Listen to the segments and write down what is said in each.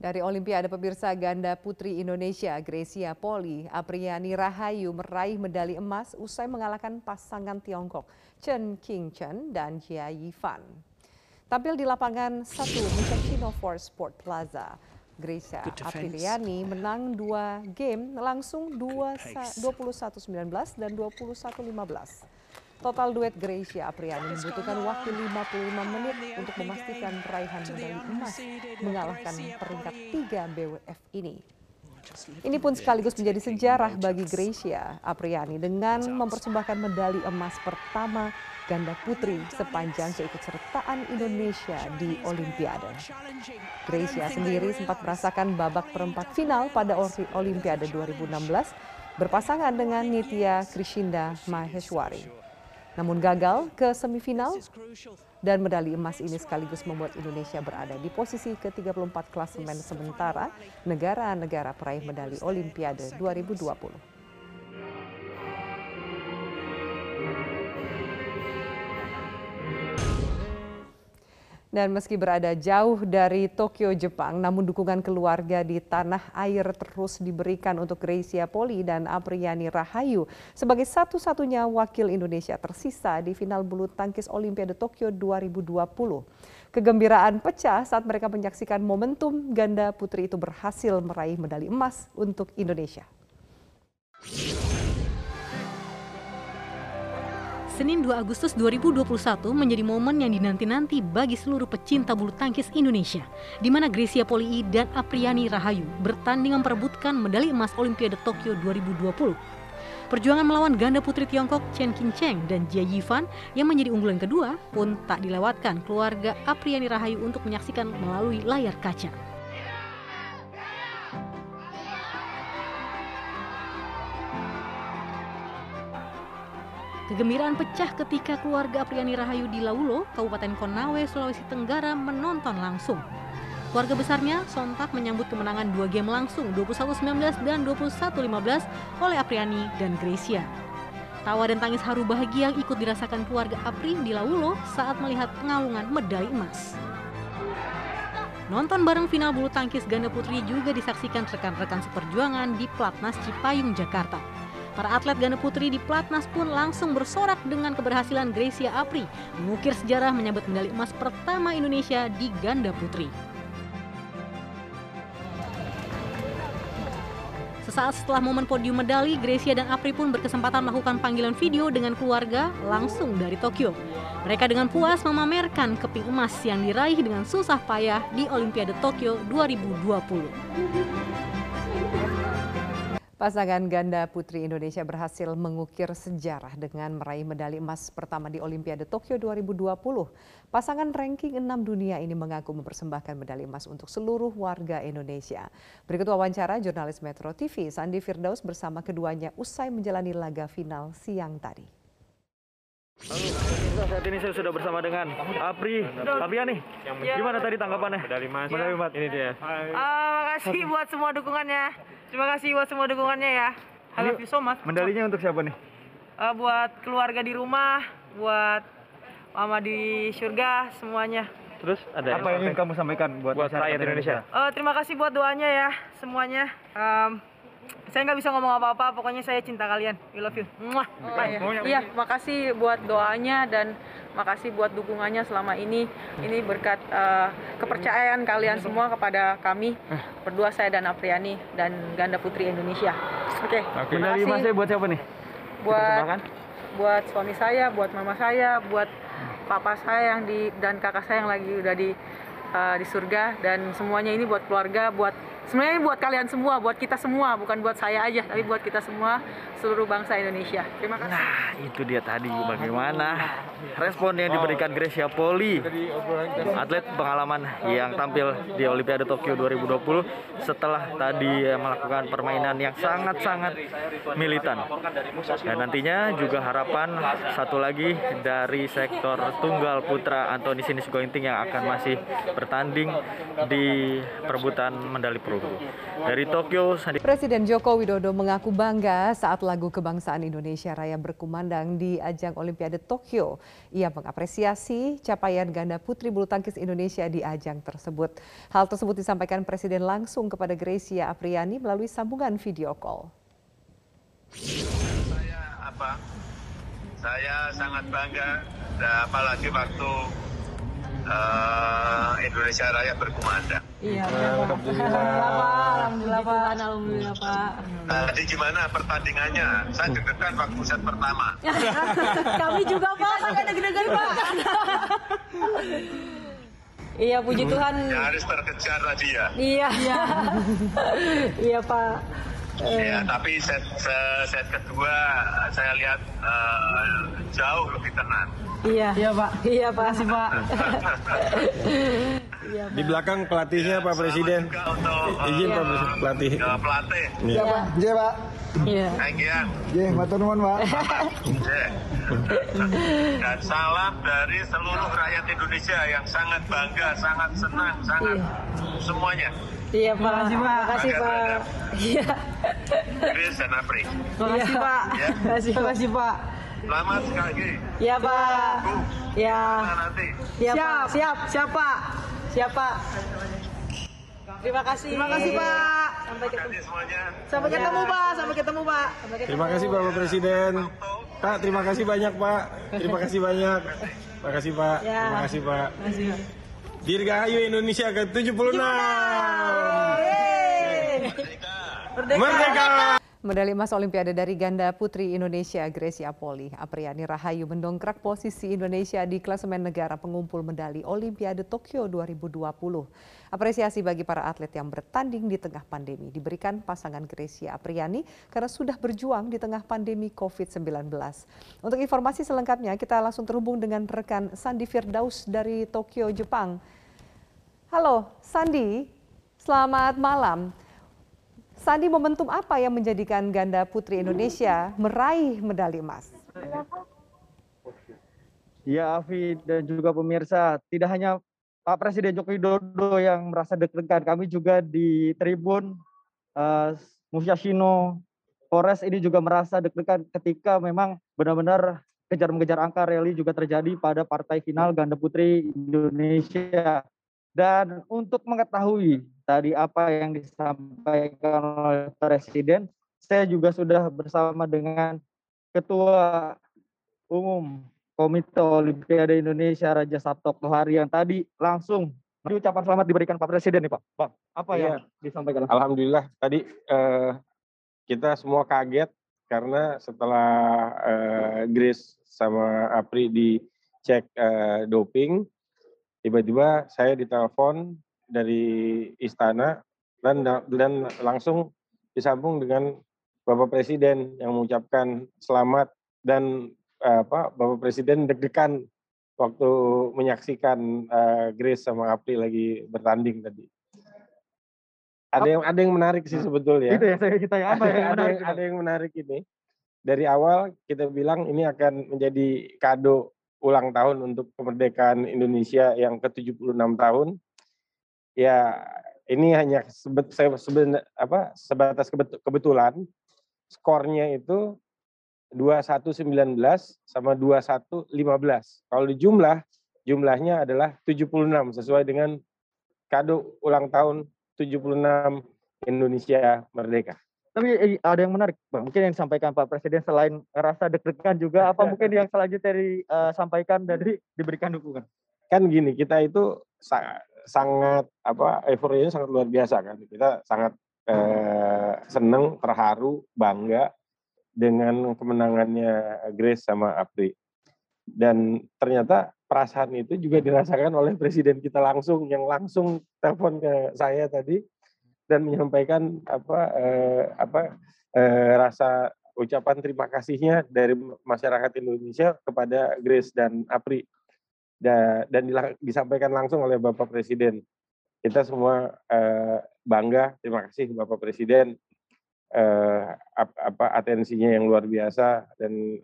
Dari Olimpiade pemirsa ganda putri Indonesia, Grecia Poli, Apriani Rahayu meraih medali emas usai mengalahkan pasangan Tiongkok Chen Qingchen dan Jia Yifan. Tampil di lapangan 1 Michelino for Sport Plaza. Grecia Apriani menang dua game langsung 21-19 dan 21-15. Total duet Gracia Apriani membutuhkan waktu 55 menit untuk memastikan raihan medali emas mengalahkan peringkat 3 BWF ini. Ini pun sekaligus menjadi sejarah bagi Gracia Apriani dengan mempersembahkan medali emas pertama ganda putri sepanjang keikutsertaan Indonesia di Olimpiade. Gracia sendiri sempat merasakan babak perempat final pada Olimpiade 2016 berpasangan dengan Nitya Krishinda Maheshwari namun gagal ke semifinal dan medali emas ini sekaligus membuat Indonesia berada di posisi ke-34 klasemen sementara negara-negara peraih medali Olimpiade 2020. Dan meski berada jauh dari Tokyo, Jepang, namun dukungan keluarga di tanah air terus diberikan untuk Gracia Poli dan Apriani Rahayu sebagai satu-satunya wakil Indonesia tersisa di final bulu tangkis Olimpiade Tokyo 2020. Kegembiraan pecah saat mereka menyaksikan momentum ganda putri itu berhasil meraih medali emas untuk Indonesia. Senin 2 Agustus 2021 menjadi momen yang dinanti-nanti bagi seluruh pecinta bulu tangkis Indonesia, di mana Grecia Poli dan Apriani Rahayu bertanding memperebutkan medali emas Olimpiade Tokyo 2020. Perjuangan melawan ganda putri Tiongkok Chen Qingcheng dan Jia Yifan yang menjadi unggulan kedua pun tak dilewatkan keluarga Apriani Rahayu untuk menyaksikan melalui layar kaca. Kegembiraan pecah ketika keluarga Apriani Rahayu di Laulo, Kabupaten Konawe, Sulawesi Tenggara menonton langsung. Keluarga besarnya sontak menyambut kemenangan dua game langsung 21-19 dan 21-15 oleh Apriani dan Gracia. Tawa dan tangis haru bahagia ikut dirasakan keluarga Apri di Laulo saat melihat pengalungan medali emas. Nonton bareng final bulu tangkis ganda putri juga disaksikan rekan-rekan seperjuangan di Platnas Cipayung, Jakarta. Para atlet ganda putri di Platnas pun langsung bersorak dengan keberhasilan Gracia Apri mengukir sejarah menyambut medali emas pertama Indonesia di ganda putri. Sesaat setelah momen podium medali, Gracia dan Apri pun berkesempatan melakukan panggilan video dengan keluarga langsung dari Tokyo. Mereka dengan puas memamerkan keping emas yang diraih dengan susah payah di Olimpiade Tokyo 2020. Pasangan ganda putri Indonesia berhasil mengukir sejarah dengan meraih medali emas pertama di Olimpiade Tokyo 2020. Pasangan ranking 6 dunia ini mengaku mempersembahkan medali emas untuk seluruh warga Indonesia. Berikut wawancara jurnalis Metro TV Sandi Firdaus bersama keduanya usai menjalani laga final siang tadi. Halo, saat ini saya sudah bersama dengan Apri, Apriani. Gimana tadi tanggapannya? Medali emas. Medali emas. Ini dia. Uh, makasih buat semua dukungannya. Terima kasih buat semua dukungannya ya. I love you so much. Medalinya untuk siapa nih? Uh, buat keluarga di rumah, buat mama di surga, semuanya. Terus ada apa yang ingin kamu sampaikan buat, buat rakyat Indonesia? Indonesia? Uh, terima kasih buat doanya ya semuanya. Um, saya nggak bisa ngomong apa-apa, pokoknya saya cinta kalian. We love you. Muah. Oh, iya. iya, makasih buat doanya dan makasih buat dukungannya selama ini. Ini berkat uh, kepercayaan kalian semua kepada kami berdua saya dan Apriani dan ganda putri Indonesia. Oke. Okay. Okay. Medali emasnya buat siapa nih? Buat buat suami saya, buat mama saya, buat papa saya yang di dan kakak saya yang lagi udah di uh, di surga dan semuanya ini buat keluarga, buat sebenarnya ini buat kalian semua, buat kita semua, bukan buat saya aja, tapi buat kita semua seluruh bangsa Indonesia. Terima kasih. Nah, itu dia tadi bagaimana respon yang diberikan Gracia Poli, atlet pengalaman yang tampil di Olimpiade Tokyo 2020 setelah tadi melakukan permainan yang sangat-sangat militan. Dan nantinya juga harapan satu lagi dari sektor tunggal putra Antoni Sinis Gointing yang akan masih bertanding di perebutan medali perunggu. Dari Tokyo, Sandi Presiden Joko Widodo mengaku bangga saat lagu kebangsaan Indonesia Raya berkumandang di ajang Olimpiade Tokyo. Ia mengapresiasi capaian ganda putri bulu tangkis Indonesia di ajang tersebut. Hal tersebut disampaikan Presiden langsung kepada Gracia Apriani melalui sambungan video call. Saya apa? Saya sangat bangga, apalagi waktu uh, Indonesia Raya berkumandang. Iya, Alhamdulillah. Alhamdulillah, Pak. Alhamdulillah, Pak. Tadi gimana pertandingannya? Saya deg-degan waktu set pertama. Kami juga, Pak. Sangat deg-degan, Pak. Iya, puji Tuhan. Nyaris terkejar tadi ya. Iya. Iya, Pak. Ya, tapi set, set, set kedua saya lihat uh, jauh lebih tenang. Iya. Iya, Pak. Iya, Pak. Kasih, Pak. Di belakang pelatihnya Pak Presiden. Untuk uh, Izin Pak Pres- pelatih. uh, pelatih. Iya. Iya Pak. Iya. Thank you. Iya, matur nuwun Pak. Yeah. Dan salam dari seluruh rakyat Indonesia yang sangat bangga, sangat senang, sangat semuanya. Iya, Pak. Makasih, Pak. Makasih, Pak. Iya. Chris dan Apri. Makasih, Pak. Ya. Makasih, Makasih, Pak. Selamat sekali lagi. Iya, Pak. Ya. Nanti. Iya, Pak. Siap. Siap, Pak. Siap, Pak. Terima kasih. Terima kasih, Pak. Sampai Terima kasih semuanya. Sampai ketemu, Pak. Sampai ketemu, Pak. Sampai ketemu. Terima kasih Bapak Presiden. Pak, terima kasih banyak Pak. Terima kasih banyak. Terima kasih Pak. Ya. Terima kasih Pak. Dirgahayu Indonesia ke-76. Merdeka. Merdeka. Medali emas Olimpiade dari ganda putri Indonesia Gracia Poli, Apriani Rahayu mendongkrak posisi Indonesia di klasemen negara pengumpul medali Olimpiade Tokyo 2020. Apresiasi bagi para atlet yang bertanding di tengah pandemi diberikan pasangan Gracia Apriani karena sudah berjuang di tengah pandemi COVID-19. Untuk informasi selengkapnya kita langsung terhubung dengan rekan Sandi Firdaus dari Tokyo, Jepang. Halo Sandi, selamat malam. Sandi, momentum apa yang menjadikan ganda putri Indonesia meraih medali emas? Ya, Afi dan juga pemirsa, tidak hanya Pak Presiden Joko Widodo yang merasa deg-degan, kami juga di Tribun uh, Musyashino Forest ini juga merasa deg-degan ketika memang benar-benar kejar-mengejar angka rally juga terjadi pada partai final ganda putri Indonesia. Dan untuk mengetahui tadi apa yang disampaikan oleh Presiden, saya juga sudah bersama dengan Ketua Umum Komite Olimpiade Indonesia Raja Sabto Kohari yang tadi langsung ucapan selamat diberikan Pak Presiden nih Pak. Pak, apa Iya. yang disampaikan? Alhamdulillah tadi eh, kita semua kaget karena setelah eh, Grace sama Apri dicek eh, doping, tiba-tiba saya ditelepon dari istana dan dan langsung disambung dengan Bapak Presiden yang mengucapkan selamat dan eh, apa Bapak Presiden deg-degan waktu menyaksikan eh, Grace sama Apri lagi bertanding tadi. Ada yang ada yang menarik sih sebetulnya. Itu ya saya kita yang apa ada, yang ada yang, ada yang menarik ini. Dari awal kita bilang ini akan menjadi kado ulang tahun untuk kemerdekaan Indonesia yang ke-76 tahun. Ya, ini hanya sebet, saya seben, apa, sebatas kebet- kebetulan. Skornya itu 2119 sama 2115. Kalau di jumlah, jumlahnya adalah 76 sesuai dengan kado ulang tahun 76 Indonesia Merdeka. Tapi eh, ada yang menarik, Bang. Mungkin yang disampaikan Pak Presiden selain rasa deg-degan juga apa mungkin yang selanjutnya disampaikan dan di- diberikan dukungan? Kan gini, kita itu sa- sangat apa euforianya sangat luar biasa kan. Kita sangat eh, senang, terharu, bangga dengan kemenangannya Grace sama Apri. Dan ternyata perasaan itu juga dirasakan oleh presiden kita langsung yang langsung telepon ke saya tadi dan menyampaikan apa eh, apa eh, rasa ucapan terima kasihnya dari masyarakat Indonesia kepada Grace dan Apri Da- dan disampaikan langsung oleh Bapak Presiden. Kita semua eh, bangga, terima kasih Bapak Presiden eh, ap- apa atensinya yang luar biasa dan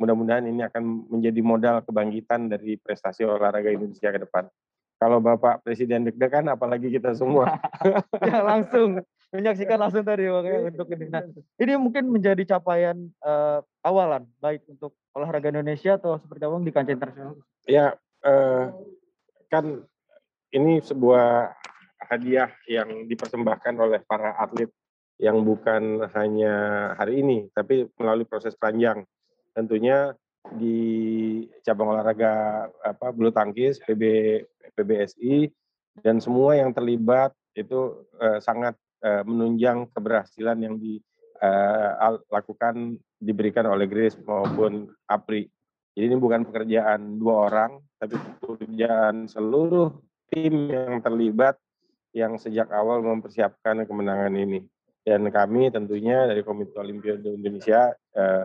mudah-mudahan ini akan menjadi modal kebangkitan dari prestasi olahraga Indonesia ke depan. Kalau Bapak Presiden deg-degan apalagi kita semua. ya langsung menyaksikan langsung tadi makanya untuk ini. Nah, ini mungkin menjadi capaian uh, awalan baik untuk olahraga Indonesia atau seperti apa di kancah internasional. Ya uh, kan ini sebuah hadiah yang dipersembahkan oleh para atlet yang bukan hanya hari ini tapi melalui proses panjang. Tentunya di cabang olahraga apa bulu tangkis PB PBSI dan semua yang terlibat itu uh, sangat uh, menunjang keberhasilan yang dilakukan uh, diberikan oleh Grace maupun APRI. Jadi ini bukan pekerjaan dua orang, tapi pekerjaan seluruh tim yang terlibat yang sejak awal mempersiapkan kemenangan ini. Dan kami tentunya dari Komite Olimpiade Indonesia eh, eh,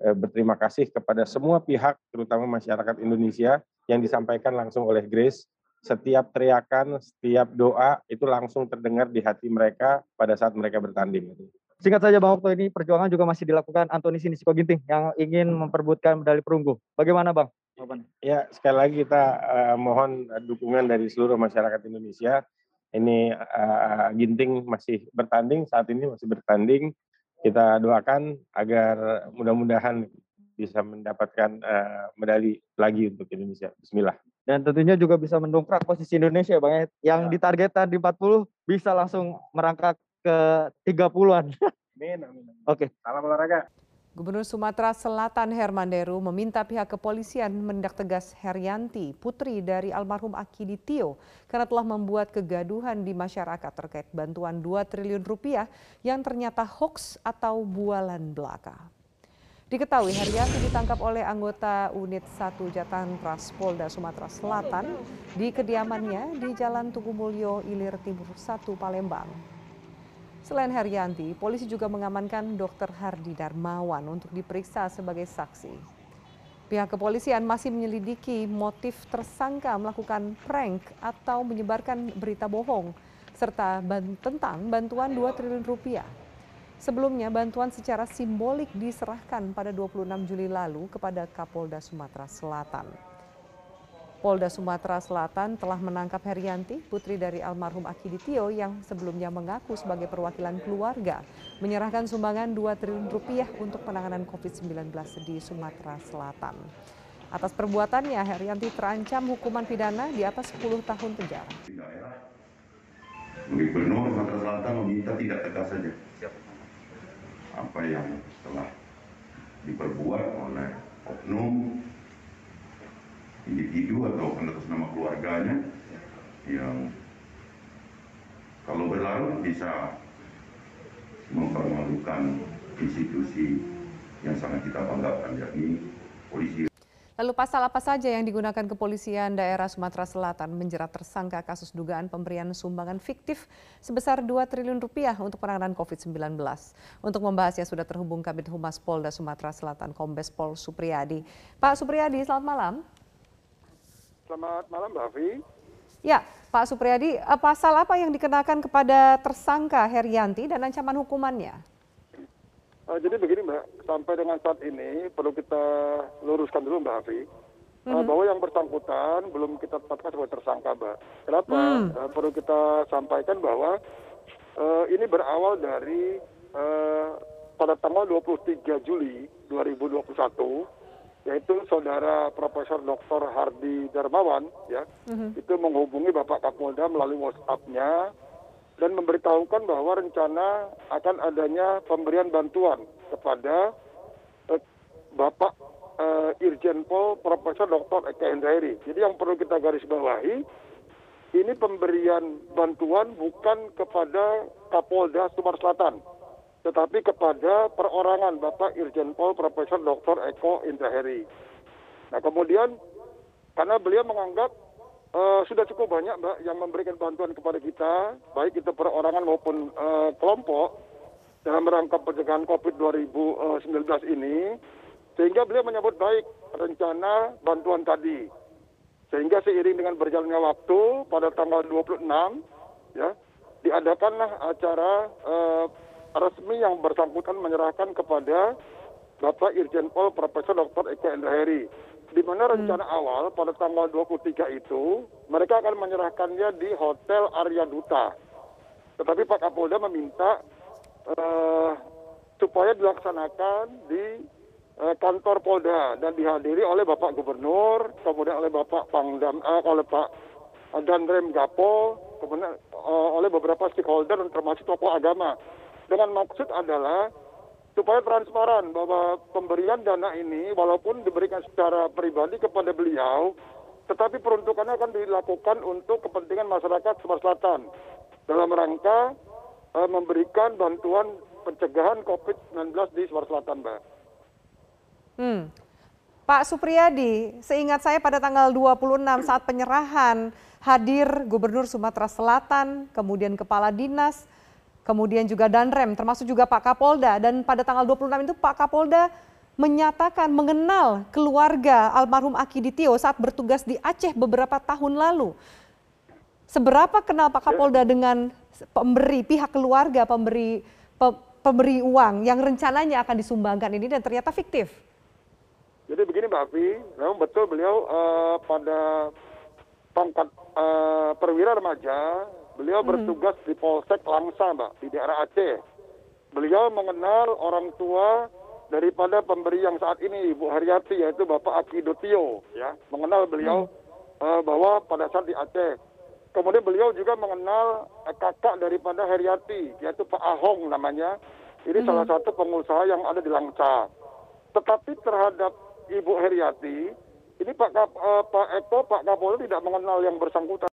berterima kasih kepada semua pihak, terutama masyarakat Indonesia, yang disampaikan langsung oleh Grace. Setiap teriakan, setiap doa itu langsung terdengar di hati mereka pada saat mereka bertanding. Singkat saja Bang Okto ini perjuangan juga masih dilakukan Antoni Sinisiko Ginting yang ingin memperbutkan medali perunggu. Bagaimana Bang? Ya sekali lagi kita uh, mohon dukungan dari seluruh masyarakat Indonesia. Ini uh, Ginting masih bertanding saat ini masih bertanding. Kita doakan agar mudah-mudahan bisa mendapatkan uh, medali lagi untuk Indonesia. Bismillah. Dan tentunya juga bisa mendongkrak posisi Indonesia Bang ya. yang ya. ditargetkan di 40 bisa langsung merangkak ke 30-an. Amin, amin. Oke. Salam olahraga. Gubernur Sumatera Selatan Herman Deru meminta pihak kepolisian mendak tegas Herianti, putri dari almarhum Akidi Tio, karena telah membuat kegaduhan di masyarakat terkait bantuan 2 triliun rupiah yang ternyata hoax atau bualan belaka. Diketahui Herianti ditangkap oleh anggota unit 1 Jatan Polda Sumatera Selatan di kediamannya di Jalan Tugu Mulyo, Ilir Timur 1, Palembang. Selain Herianti, polisi juga mengamankan Dr. Hardi Darmawan untuk diperiksa sebagai saksi. Pihak kepolisian masih menyelidiki motif tersangka melakukan prank atau menyebarkan berita bohong serta tentang bantuan 2 triliun rupiah. Sebelumnya bantuan secara simbolik diserahkan pada 26 Juli lalu kepada Kapolda Sumatera Selatan. Polda Sumatera Selatan telah menangkap Herianti, putri dari almarhum Akiditio yang sebelumnya mengaku sebagai perwakilan keluarga menyerahkan sumbangan 2 triliun rupiah untuk penanganan COVID-19 di Sumatera Selatan. Atas perbuatannya, Herianti terancam hukuman pidana di atas 10 tahun penjara. Gubernur Sumatera Selatan meminta tidak tegas saja apa yang telah diperbuat oleh oknum individu atau atas nama keluarganya yang kalau berlarut bisa mempermalukan institusi yang sangat kita banggakan yakni polisi. Lalu pasal apa saja yang digunakan kepolisian daerah Sumatera Selatan menjerat tersangka kasus dugaan pemberian sumbangan fiktif sebesar 2 triliun rupiah untuk penanganan COVID-19. Untuk membahasnya sudah terhubung Kabit Humas Polda Sumatera Selatan Kombes Pol Supriyadi. Pak Supriyadi, selamat malam. Selamat malam Mbak Afi. Ya, Pak Supriyadi, eh, pasal apa yang dikenakan kepada tersangka Herianti dan ancaman hukumannya? Uh, jadi begini Mbak, sampai dengan saat ini perlu kita luruskan dulu Mbak Afi. Mm -hmm. bahwa yang bersangkutan belum kita tetapkan sebagai tersangka, Mbak. Kenapa? Mm. Perlu kita sampaikan bahwa uh, ini berawal dari uh, pada tanggal 23 Juli 2021 yaitu saudara Profesor Dr. Hardi Darmawan ya uh-huh. itu menghubungi Bapak Kapolda melalui WhatsApp-nya dan memberitahukan bahwa rencana akan adanya pemberian bantuan kepada eh, Bapak eh, Irjen Pol Profesor Dr. Eka Hendrairi. Jadi yang perlu kita garis bawahi ini pemberian bantuan bukan kepada Kapolda Sumatera Selatan tetapi kepada perorangan Bapak Irjen Pol Profesor Dr. Eko Indraheri. Nah kemudian karena beliau menganggap uh, sudah cukup banyak Mbak yang memberikan bantuan kepada kita, baik itu perorangan maupun uh, kelompok dalam rangka pencegahan COVID 2019 ini, sehingga beliau menyambut baik rencana bantuan tadi. Sehingga seiring dengan berjalannya waktu pada tanggal 26 ya diadakanlah acara uh, resmi yang bersangkutan menyerahkan kepada Bapak Irjen Pol Profesor Dr. Eka Endraheri. di mana rencana awal pada tanggal 23 itu mereka akan menyerahkannya di Hotel Arya Duta. Tetapi Pak Kapolda meminta eh, supaya dilaksanakan di eh, kantor Polda dan dihadiri oleh Bapak Gubernur, kemudian oleh Bapak Pangdam, eh, oleh Pak Danrem Gapo, kemudian eh, oleh beberapa stakeholder dan termasuk tokoh agama. Dengan maksud adalah supaya transparan bahwa pemberian dana ini walaupun diberikan secara pribadi kepada beliau, tetapi peruntukannya akan dilakukan untuk kepentingan masyarakat Sumatera Selatan dalam rangka eh, memberikan bantuan pencegahan COVID-19 di Sumatera Selatan, Mbak. Hmm. Pak Supriyadi, seingat saya pada tanggal 26 saat penyerahan hadir Gubernur Sumatera Selatan, kemudian Kepala Dinas, kemudian juga Danrem, termasuk juga Pak Kapolda. Dan pada tanggal 26 itu Pak Kapolda menyatakan mengenal keluarga almarhum Akiditio saat bertugas di Aceh beberapa tahun lalu. Seberapa kenal Pak Kapolda dengan pemberi pihak keluarga pemberi pe, pemberi uang yang rencananya akan disumbangkan ini dan ternyata fiktif? Jadi begini Mbak Afi, memang betul beliau uh, pada pangkat uh, perwira remaja, beliau hmm. bertugas di Polsek Langsa Mbak, di daerah Aceh. Beliau mengenal orang tua daripada pemberi yang saat ini Ibu Haryati yaitu Bapak Akidotio ya, mengenal beliau hmm. uh, bahwa pada saat di Aceh Kemudian beliau juga mengenal eh, kakak daripada Heriati, yaitu Pak Ahong namanya. Ini -hmm. salah satu pengusaha yang ada di Langsa. Tetapi terhadap Ibu Heriati, ini Pak, Kap, uh, Pak Eko, Pak Kapolri tidak mengenal yang bersangkutan.